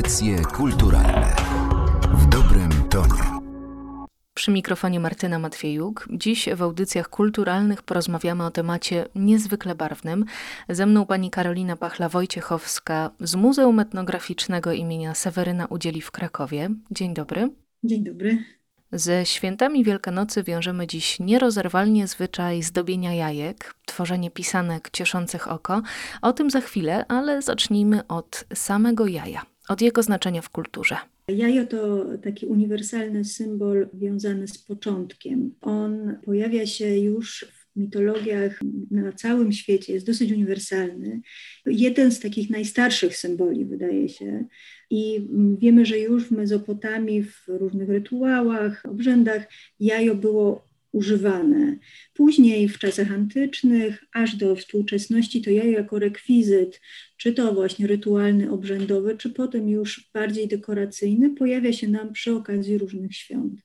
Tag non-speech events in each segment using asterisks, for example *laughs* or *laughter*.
Audycje kulturalne w dobrym tonie. Przy mikrofonie Martyna Matwiejuk. Dziś w audycjach kulturalnych porozmawiamy o temacie niezwykle barwnym. Ze mną pani Karolina Pachla-Wojciechowska z Muzeum Etnograficznego imienia Seweryna Udzieli w Krakowie. Dzień dobry. Dzień dobry. Ze świętami Wielkanocy wiążemy dziś nierozerwalnie zwyczaj zdobienia jajek, tworzenie pisanek cieszących oko. O tym za chwilę, ale zacznijmy od samego jaja, od jego znaczenia w kulturze. Jajo to taki uniwersalny symbol wiązany z początkiem. On pojawia się już w mitologiach na całym świecie, jest dosyć uniwersalny. Jeden z takich najstarszych symboli, wydaje się. I wiemy, że już w Mezopotamii, w różnych rytuałach, obrzędach jajo było używane. Później w czasach antycznych, aż do współczesności, to jajo jako rekwizyt, czy to właśnie rytualny, obrzędowy, czy potem już bardziej dekoracyjny, pojawia się nam przy okazji różnych świąt.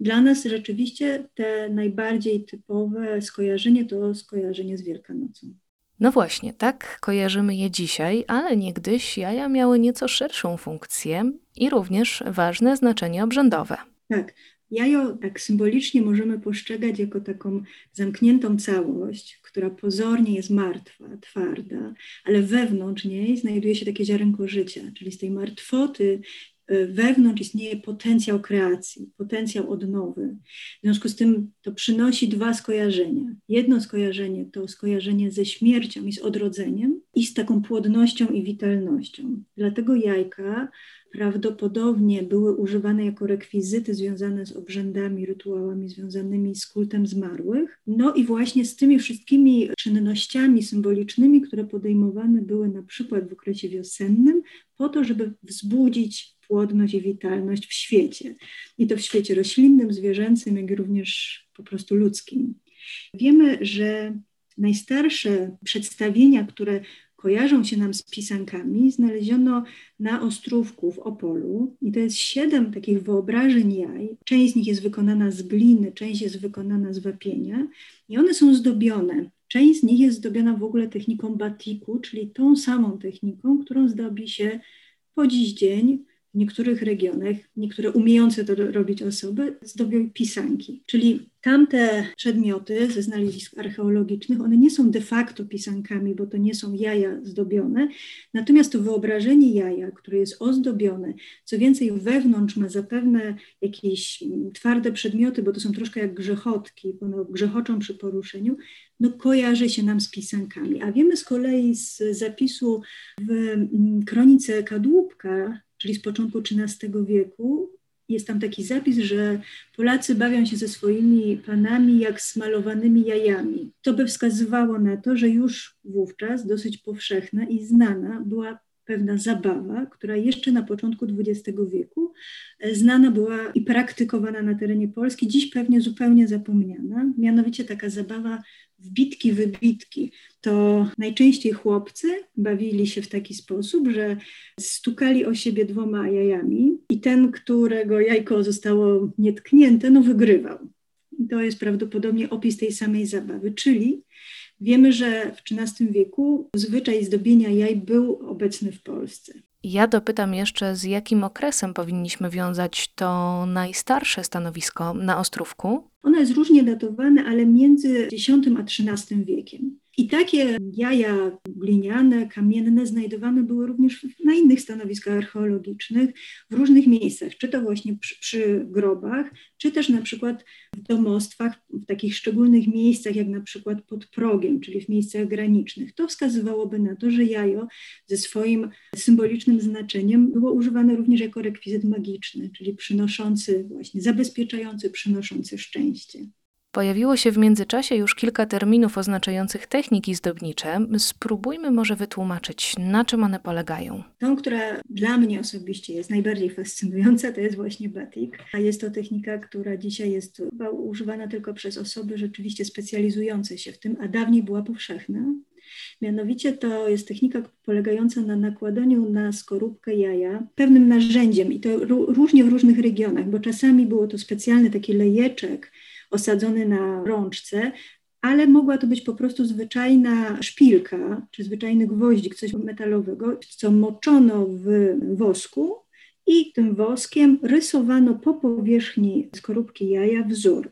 Dla nas rzeczywiście te najbardziej typowe skojarzenie to skojarzenie z Wielkanocą. No właśnie, tak kojarzymy je dzisiaj, ale niegdyś jaja miały nieco szerszą funkcję i również ważne znaczenie obrzędowe. Tak, Jajo tak symbolicznie możemy postrzegać jako taką zamkniętą całość, która pozornie jest martwa, twarda, ale wewnątrz niej znajduje się takie ziarenko życia, czyli z tej martwoty y, wewnątrz istnieje potencjał kreacji, potencjał odnowy. W związku z tym to przynosi dwa skojarzenia. Jedno skojarzenie to skojarzenie ze śmiercią i z odrodzeniem i z taką płodnością i witalnością. Dlatego jajka prawdopodobnie były używane jako rekwizyty związane z obrzędami, rytuałami związanymi z kultem zmarłych. No i właśnie z tymi wszystkimi czynnościami symbolicznymi, które podejmowane były na przykład w okresie wiosennym, po to, żeby wzbudzić płodność i witalność w świecie. I to w świecie roślinnym, zwierzęcym, jak również po prostu ludzkim. Wiemy, że najstarsze przedstawienia, które kojarzą się nam z pisankami, znaleziono na Ostrówku w Opolu. I to jest siedem takich wyobrażeń jaj. Część z nich jest wykonana z gliny, część jest wykonana z wapienia i one są zdobione. Część z nich jest zdobiona w ogóle techniką batiku, czyli tą samą techniką, którą zdobi się po dziś dzień w niektórych regionach, niektóre umiejące to robić osoby, zdobią pisanki. Czyli tamte przedmioty ze znalezisk archeologicznych, one nie są de facto pisankami, bo to nie są jaja zdobione, natomiast to wyobrażenie jaja, które jest ozdobione, co więcej wewnątrz ma zapewne jakieś twarde przedmioty, bo to są troszkę jak grzechotki, one grzechoczą przy poruszeniu, no kojarzy się nam z pisankami. A wiemy z kolei z zapisu w mm, kronice Kadłubka, czyli z początku XIII wieku, jest tam taki zapis, że Polacy bawią się ze swoimi panami jak smalowanymi jajami. To by wskazywało na to, że już wówczas dosyć powszechna i znana była pewna zabawa, która jeszcze na początku XX wieku e, znana była i praktykowana na terenie Polski, dziś pewnie zupełnie zapomniana, mianowicie taka zabawa wbitki, wybitki. To najczęściej chłopcy bawili się w taki sposób, że stukali o siebie dwoma jajami i ten, którego jajko zostało nietknięte, no wygrywał. I to jest prawdopodobnie opis tej samej zabawy, czyli Wiemy, że w XIII wieku zwyczaj zdobienia jaj był obecny w Polsce. Ja dopytam jeszcze, z jakim okresem powinniśmy wiązać to najstarsze stanowisko na Ostrówku? Ono jest różnie datowane, ale między X a XIII wiekiem. I takie jaja gliniane, kamienne znajdowane były również na innych stanowiskach archeologicznych w różnych miejscach, czy to właśnie przy, przy, grobach, czy też na przykład w domostwach, w takich szczególnych miejscach, jak na przykład pod progiem, czyli w miejscach granicznych. To wskazywałoby na to, że jajo ze swoim symbolicznym znaczeniem było używane również jako rekwizyt magiczny, czyli przynoszący, właśnie zabezpieczający, przynoszący szczęście. Pojawiło się w międzyczasie już kilka terminów oznaczających techniki zdobnicze. Spróbujmy może wytłumaczyć, na czym one polegają. Tą, która dla mnie osobiście jest najbardziej fascynująca, to jest właśnie batik. A jest to technika, która dzisiaj jest używana tylko przez osoby rzeczywiście specjalizujące się w tym, a dawniej była powszechna. Mianowicie to jest technika polegająca na nakładaniu na skorupkę jaja pewnym narzędziem i to różnie w różnych regionach, bo czasami było to specjalny taki lejeczek, osadzony na rączce, ale mogła to być po prostu zwyczajna szpilka, czy zwyczajny gwoździk, coś metalowego, co moczono w wosku i tym woskiem rysowano po powierzchni skorupki jaja wzór.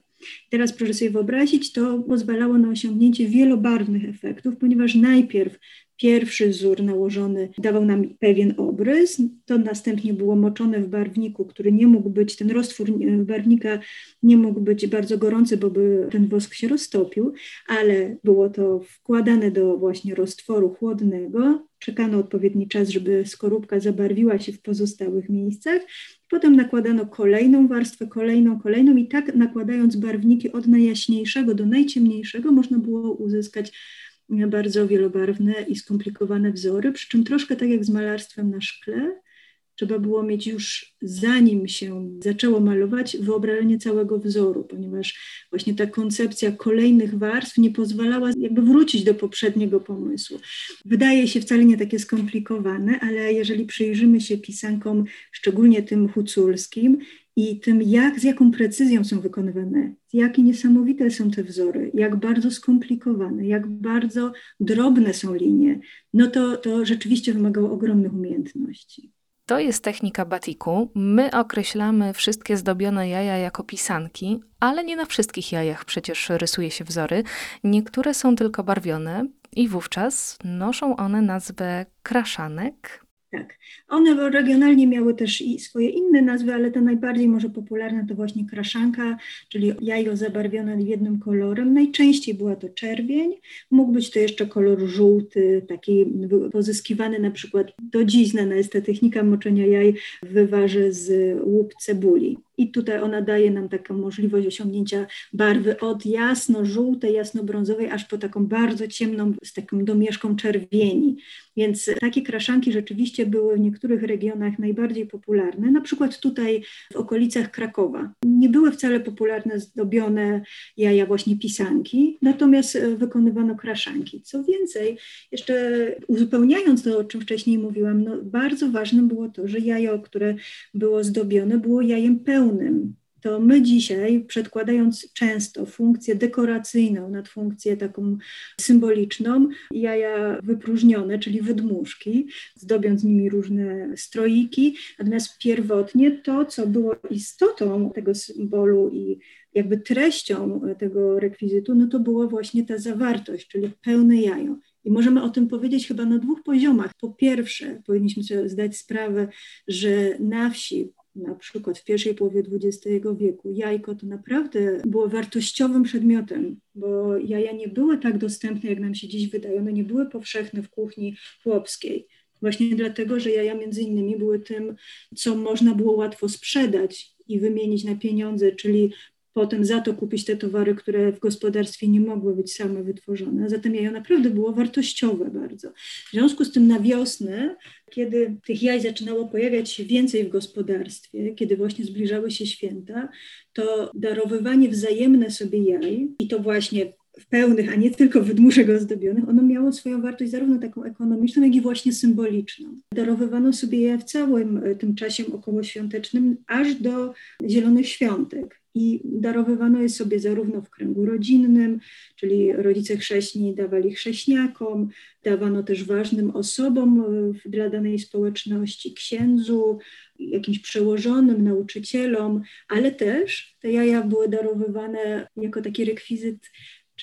Teraz proszę sobie wyobrazić, to pozwalało na osiągnięcie wielobarwnych efektów, ponieważ najpierw Pierwszy wzór nałożony dawał nam pewien obrys, to następnie było moczone w barwniku, który nie mógł być, ten roztwór barwnika nie mógł być bardzo gorący, bo by ten wosk się roztopił, ale było to wkładane do właśnie roztworu chłodnego, czekano odpowiedni czas, żeby skorupka zabarwiła się w pozostałych miejscach. Potem nakładano kolejną warstwę, kolejną, kolejną i tak nakładając barwniki od najjaśniejszego do najciemniejszego można było uzyskać bardzo wielobarwne i skomplikowane wzory, przy czym troszkę tak jak z malarstwem na szkle, trzeba było mieć już zanim się zaczęło malować wyobrażenie całego wzoru, ponieważ właśnie ta koncepcja kolejnych warstw nie pozwalała jakby wrócić do poprzedniego pomysłu. Wydaje się wcale nie takie skomplikowane, ale jeżeli przyjrzymy się pisankom, szczególnie tym huculskim, i tym, jak, z jaką precyzją są wykonywane, jakie niesamowite są te wzory, jak bardzo skomplikowane, jak bardzo drobne są linie, no to, to rzeczywiście wymagało ogromnych umiejętności. To jest technika batiku. My określamy wszystkie zdobione jaja jako pisanki, ale nie na wszystkich jajach przecież rysuje się wzory. Niektóre są tylko barwione i wówczas noszą one nazwę kraszanek, tak. One regionalnie miały też swoje inne nazwy, ale ta najbardziej może popularna to właśnie kraszanka, czyli jajo zabarwione jednym kolorem. Najczęściej była to czerwień, mógł być to jeszcze kolor żółty, taki pozyskiwany na przykład do dziś znana jest ta technika moczenia jaj w wywarze z łup cebuli. I tutaj ona daje nam taką możliwość osiągnięcia barwy od jasno-żółtej, jasno-brązowej, aż po taką bardzo ciemną, z taką domieszką czerwieni. Więc takie kraszanki rzeczywiście były w niektórych regionach najbardziej popularne, na przykład tutaj w okolicach Krakowa. Nie były wcale popularne zdobione jaja właśnie pisanki, natomiast wykonywano kraszanki. Co więcej, jeszcze uzupełniając to, o czym wcześniej mówiłam, no bardzo ważnym było to, że jajo, które było zdobione, było jajem pełnym to my dzisiaj, przedkładając często funkcję dekoracyjną nad funkcję taką symboliczną, jaja wypróżnione, czyli wydmuszki, zdobiąc nimi różne stroiki, natomiast pierwotnie to, co było istotą tego symbolu i jakby treścią tego rekwizytu, no to było właśnie ta zawartość, czyli pełne jajo. I możemy o tym powiedzieć chyba na dwóch poziomach. Po pierwsze, powinniśmy sobie zdać sprawę, że na wsi na przykład w pierwszej połowie XX wieku jajko to naprawdę było wartościowym przedmiotem, bo jaja nie były tak dostępne, jak nam się dziś wydaje. One nie były powszechne w kuchni chłopskiej. Właśnie dlatego, że jaja między innymi były tym, co można było łatwo sprzedać i wymienić na pieniądze, czyli potem za to kupić te towary, które w gospodarstwie nie mogły być same wytworzone. Zatem jajo naprawdę było wartościowe bardzo. W związku z tym na wiosnę, kiedy tych jaj zaczynało pojawiać się więcej w gospodarstwie, kiedy właśnie zbliżały się święta, to darowywanie wzajemne sobie jaj i to właśnie w pełnych, a nie tylko wydmuszek ozdobionych, ono miało swoją wartość zarówno taką ekonomiczną, jak i właśnie symboliczną. Darowywano sobie je w całym tym czasie okołoświątecznym, aż do Zielonych Świątek i darowywano je sobie zarówno w kręgu rodzinnym, czyli rodzice chrześni dawali chrześniakom, dawano też ważnym osobom e, dla danej społeczności, księdzu, jakimś przełożonym, nauczycielom, ale też te jaja były darowywane jako taki rekwizyt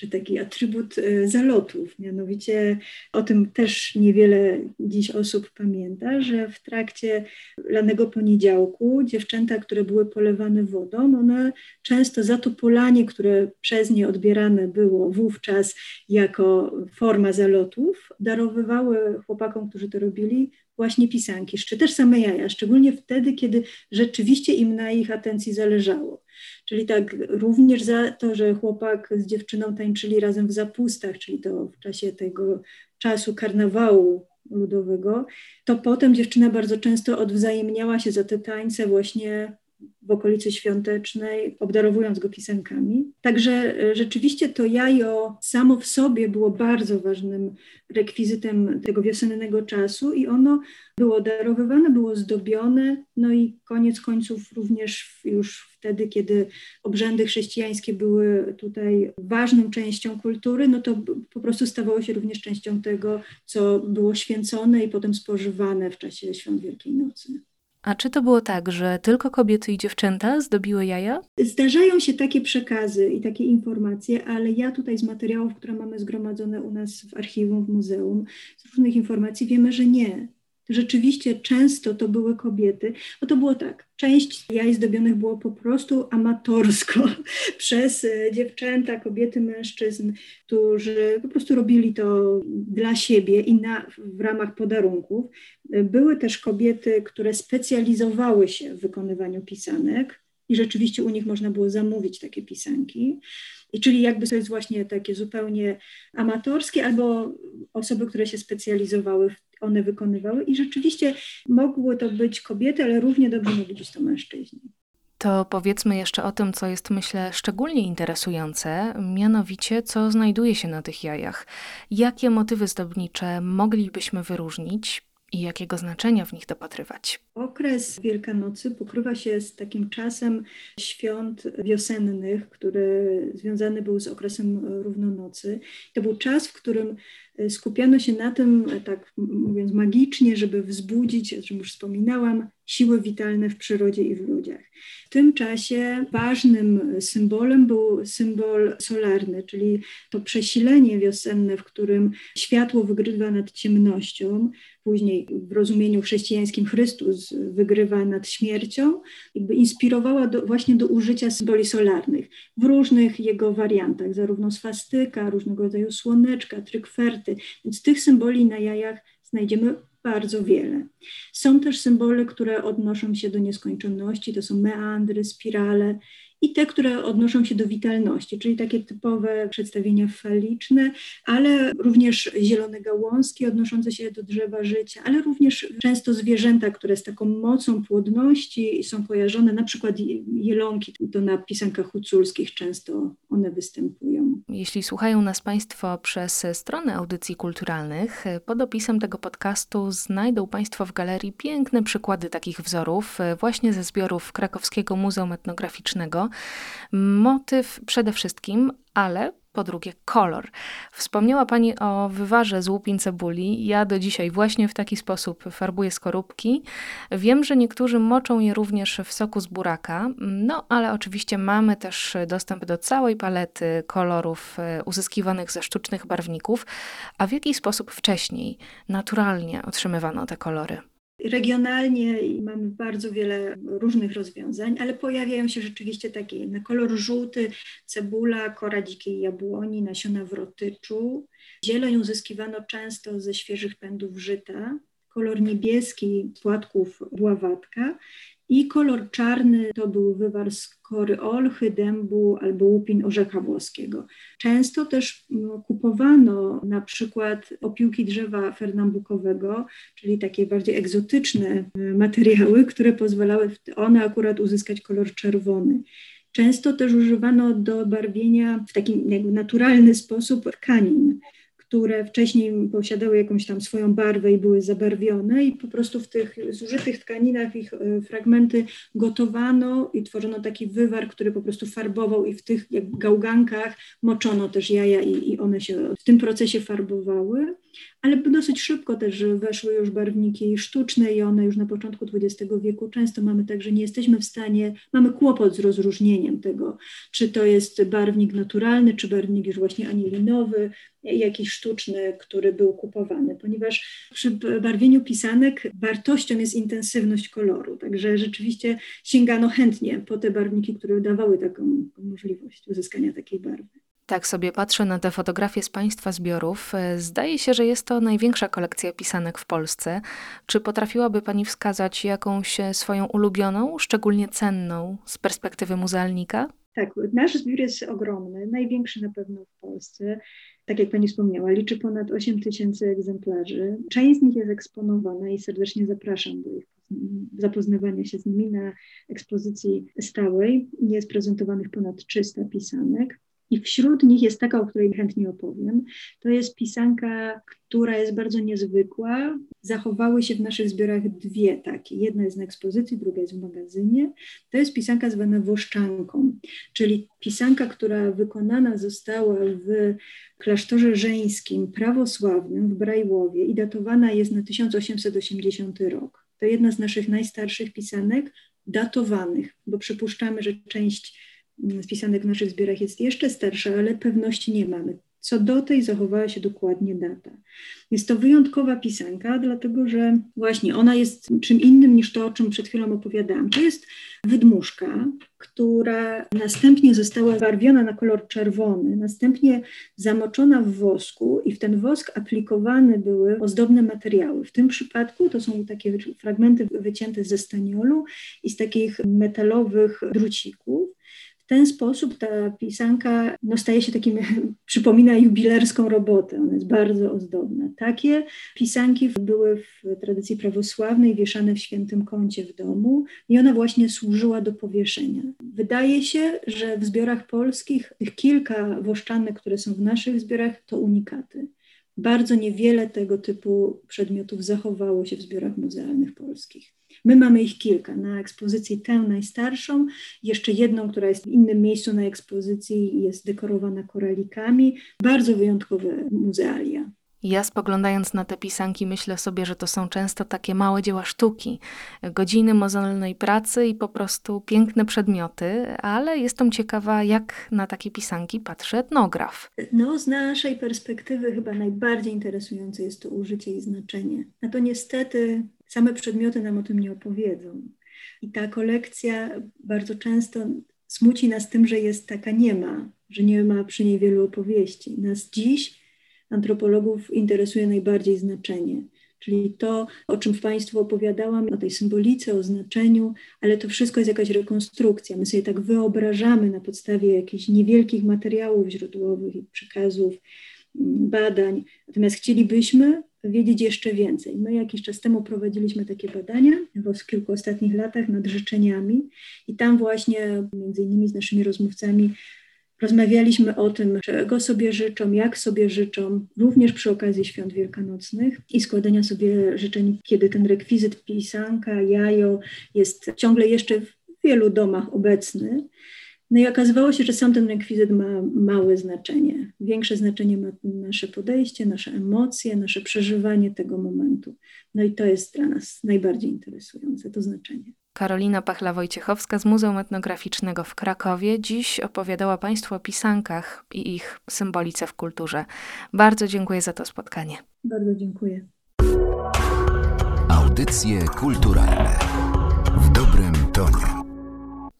czy taki atrybut e, zalotów. Mianowicie o tym też niewiele dziś osób pamięta, że w trakcie lanego poniedziałku dziewczęta, które były polewane wodą, one często za to polanie, które przez nie odbierane było wówczas jako forma zalotów, darowywały chłopakom, którzy to robili, właśnie pisanki, czy też same jaja, szczególnie wtedy, kiedy rzeczywiście im na ich atencji zależało. Czyli tak również za to, że chłopak z dziewczyną tańczyli razem w zapustach, czyli to w czasie tego czasu karnawału ludowego, to potem dziewczyna bardzo często odwzajemniała się za te tańce właśnie w okolicy świątecznej, obdarowując go pisankami. Także e, rzeczywiście to jajo samo w sobie było bardzo ważnym rekwizytem tego wiosennego czasu i ono było darowywane, było zdobione, no i koniec końców również już wtedy, kiedy obrzędy chrześcijańskie były tutaj ważną częścią kultury, no to po prostu stawało się również częścią tego, co było święcone i potem spożywane w czasie świąt Wielkiej Nocy. A czy to było tak, że tylko kobiety i dziewczęta zdobiły jaja? Zdarzają się takie przekazy i takie informacje, ale ja tutaj z materiałów, które mamy zgromadzone u nas w archiwum, w muzeum, z różnych informacji wiemy, że nie rzeczywiście często to były kobiety, bo to było tak, część jaj zdobionych było po prostu amatorsko *laughs* przez e, dziewczęta, kobiety, mężczyzn, którzy po prostu robili to dla siebie i na, w ramach podarunków. Były też kobiety, które specjalizowały się w wykonywaniu pisanek i rzeczywiście u nich można było zamówić takie pisanki. I czyli jakby to jest właśnie takie zupełnie amatorskie, albo osoby, które się specjalizowały w one wykonywały i rzeczywiście mogły to być kobiety, ale równie dobrze mogli być to mężczyźni. To powiedzmy jeszcze o tym, co jest myślę szczególnie interesujące, mianowicie co znajduje się na tych jajach. Jakie motywy zdobnicze moglibyśmy wyróżnić? i jakiego znaczenia w nich dopatrywać? Okres Wielkanocy pokrywa się z takim czasem świąt wiosennych, który związany był z okresem równonocy. To był czas, w którym skupiano się na tym, e, tak mówiąc magicznie, żeby wzbudzić, o czym już wspominałam, siły witalne w przyrodzie i w ludziach. W tym czasie ważnym symbolem był symbol solarny, czyli to przesilenie wiosenne, w którym światło wygrywa nad ciemnością, później w rozumieniu chrześcijańskim Chrystus wygrywa nad śmiercią, jakby inspirowała do, właśnie do użycia symboli solarnych w różnych jego wariantach, zarówno swastyka, różnego rodzaju słoneczka, trykwerty. Więc tych symboli na jajach znajdziemy bardzo wiele. Są też symbole, które odnoszą się do nieskończoności, to są meandry, spirale i te, które odnoszą się do witalności, czyli takie typowe przedstawienia faliczne, ale również zielone gałązki odnoszące się do drzewa życia, ale również często zwierzęta, które z taką mocą płodności są kojarzone, na przykład jelonki, to na pisankach huculskich często one występują. Jeśli słuchają nas Państwo przez stronę audycji kulturalnych, pod opisem tego podcastu znajdą Państwo w galerii piękne przykłady takich wzorów, właśnie ze zbiorów Krakowskiego Muzeum Etnograficznego, Motyw przede wszystkim, ale po drugie kolor. Wspomniała Pani o wywarze z łupin cebuli. Ja do dzisiaj właśnie w taki sposób farbuję skorupki. Wiem, że niektórzy moczą je również w soku z buraka, no ale oczywiście mamy też dostęp do całej palety kolorów e, uzyskiwanych ze sztucznych barwników. A w jaki sposób wcześniej, naturalnie otrzymywano te kolory? Regionalnie mamy bardzo wiele różnych rozwiązań, ale pojawiają się rzeczywiście takie na kolor żółty, cebula, kora dzikiej jabłoni, nasiona wrotyczu. Zieleń uzyskiwano często ze świeżych pędów żyta, kolor niebieski płatków bławatka i kolor czarny to był wywar z kory olchy, dębu albo łupin orzecha włoskiego. Często też no, kupowano na przykład opiłki drzewa fernambukowego, czyli takie bardziej egzotyczne e, materiały, które pozwalały one akurat uzyskać kolor czerwony. Często też używano do barwienia w taki naturalny sposób tkanin które wcześniej posiadały jakąś tam swoją barwę i były zabarwione i po prostu w tych zużytych tkaninach ich e, fragmenty gotowano i tworzono taki wywar, który po prostu farbował i w tych gałgankach moczono też jaja i, i one się w tym procesie farbowały ale dosyć szybko też weszły już barwniki sztuczne i one już na początku XX wieku. Często mamy tak, że nie jesteśmy w stanie, mamy kłopot z rozróżnieniem tego, czy to jest barwnik naturalny, czy barwnik już właśnie anilinowy, jakiś sztuczny, który był kupowany, ponieważ przy barwieniu pisanek wartością jest intensywność koloru, także rzeczywiście sięgano chętnie po te barwniki, które dawały taką możliwość uzyskania takiej barwy. Tak sobie patrzę na te fotografie z Państwa zbiorów. E, zdaje się, że jest to największa kolekcja pisanek w Polsce. Czy potrafiłaby Pani wskazać jakąś e, swoją ulubioną, szczególnie cenną z perspektywy muzealnika? Tak, nasz zbiór jest ogromny, największy na pewno w Polsce. Tak jak Pani wspomniała, liczy ponad 8 tysięcy egzemplarzy. Część z nich jest eksponowana i serdecznie zapraszam do ich zapoznawania się z nimi na ekspozycji stałej. Jest prezentowanych ponad 300 pisanek. I wśród nich jest taka, o której chętnie opowiem. To jest pisanka, która jest bardzo niezwykła. Zachowały się w naszych zbiorach dwie takie. Jedna jest na ekspozycji, druga jest w magazynie. To jest pisanka zwana Woszczanką, czyli pisanka, która wykonana została w klasztorze żeńskim prawosławnym w Brajłowie i datowana jest na 1880 rok. To jedna z naszych najstarszych pisanek, datowanych, bo przypuszczamy, że część spisanek w naszych zbiorach jest jeszcze starsza, ale pewności nie mamy. Co do tej zachowała się dokładnie data. Jest to wyjątkowa pisanka, dlatego że właśnie ona jest czym innym niż to, o czym przed chwilą opowiadałam. To jest wydmuszka, która następnie została barwiona na kolor czerwony, następnie zamoczona w wosku i w ten wosk aplikowane były ozdobne materiały. W tym przypadku to są takie fragmenty wycięte ze staniolu i z takich metalowych drucików ten sposób ta pisanka no, staje się takim, *laughs* przypomina jubilerską robotę, ona jest bardzo ozdobna. Takie pisanki były w tradycji prawosławnej wieszane w świętym kącie w domu i ona właśnie służyła do powieszenia. Wydaje się, że w zbiorach polskich tych kilka woszczanek, które są w naszych zbiorach, to unikaty. Bardzo niewiele tego typu przedmiotów zachowało się w zbiorach muzealnych polskich. My mamy ich kilka. Na ekspozycji tę najstarszą, jeszcze jedną, która jest w innym miejscu na ekspozycji jest dekorowana koralikami. Bardzo wyjątkowe muzealia. Ja spoglądając na te pisanki myślę sobie, że to są często takie małe dzieła sztuki, godziny mozolnej pracy i po prostu piękne przedmioty, ale jestem ciekawa, jak na takie pisanki patrzy etnograf. No, z naszej perspektywy chyba najbardziej interesujące jest to użycie i znaczenie. A to niestety same przedmioty nam o tym nie opowiedzą. I ta kolekcja bardzo często smuci nas tym, że jest taka nie ma, że nie ma przy niej wielu opowieści. Nas dziś, antropologów, interesuje najbardziej znaczenie. Czyli to, o czym Państwu opowiadałam, o tej symbolice, o znaczeniu, ale to wszystko jest jakaś rekonstrukcja. My sobie tak wyobrażamy na podstawie jakichś niewielkich materiałów źródłowych i przekazów, badań. Natomiast chcielibyśmy wiedzieć jeszcze więcej. My jakiś czas temu prowadziliśmy takie badania w kilku ostatnich latach nad życzeniami i tam właśnie między innymi z naszymi rozmówcami rozmawialiśmy o tym, czego sobie życzą, jak sobie życzą, również przy okazji świąt wielkanocnych i składania sobie życzeń, kiedy ten rekwizyt pisanka, jajo jest ciągle jeszcze w wielu domach obecny. No i okazywało się, że sam ten rekwizyt ma małe znaczenie. Większe znaczenie ma nasze podejście, nasze emocje, nasze przeżywanie tego momentu. No i to jest dla nas najbardziej interesujące, to znaczenie. Karolina Pachla-Wojciechowska z Muzeum Etnograficznego w Krakowie dziś opowiadała Państwu o pisankach i ich symbolice w kulturze. Bardzo dziękuję za to spotkanie. Bardzo dziękuję. Audycje kulturalne w dobrym tonie.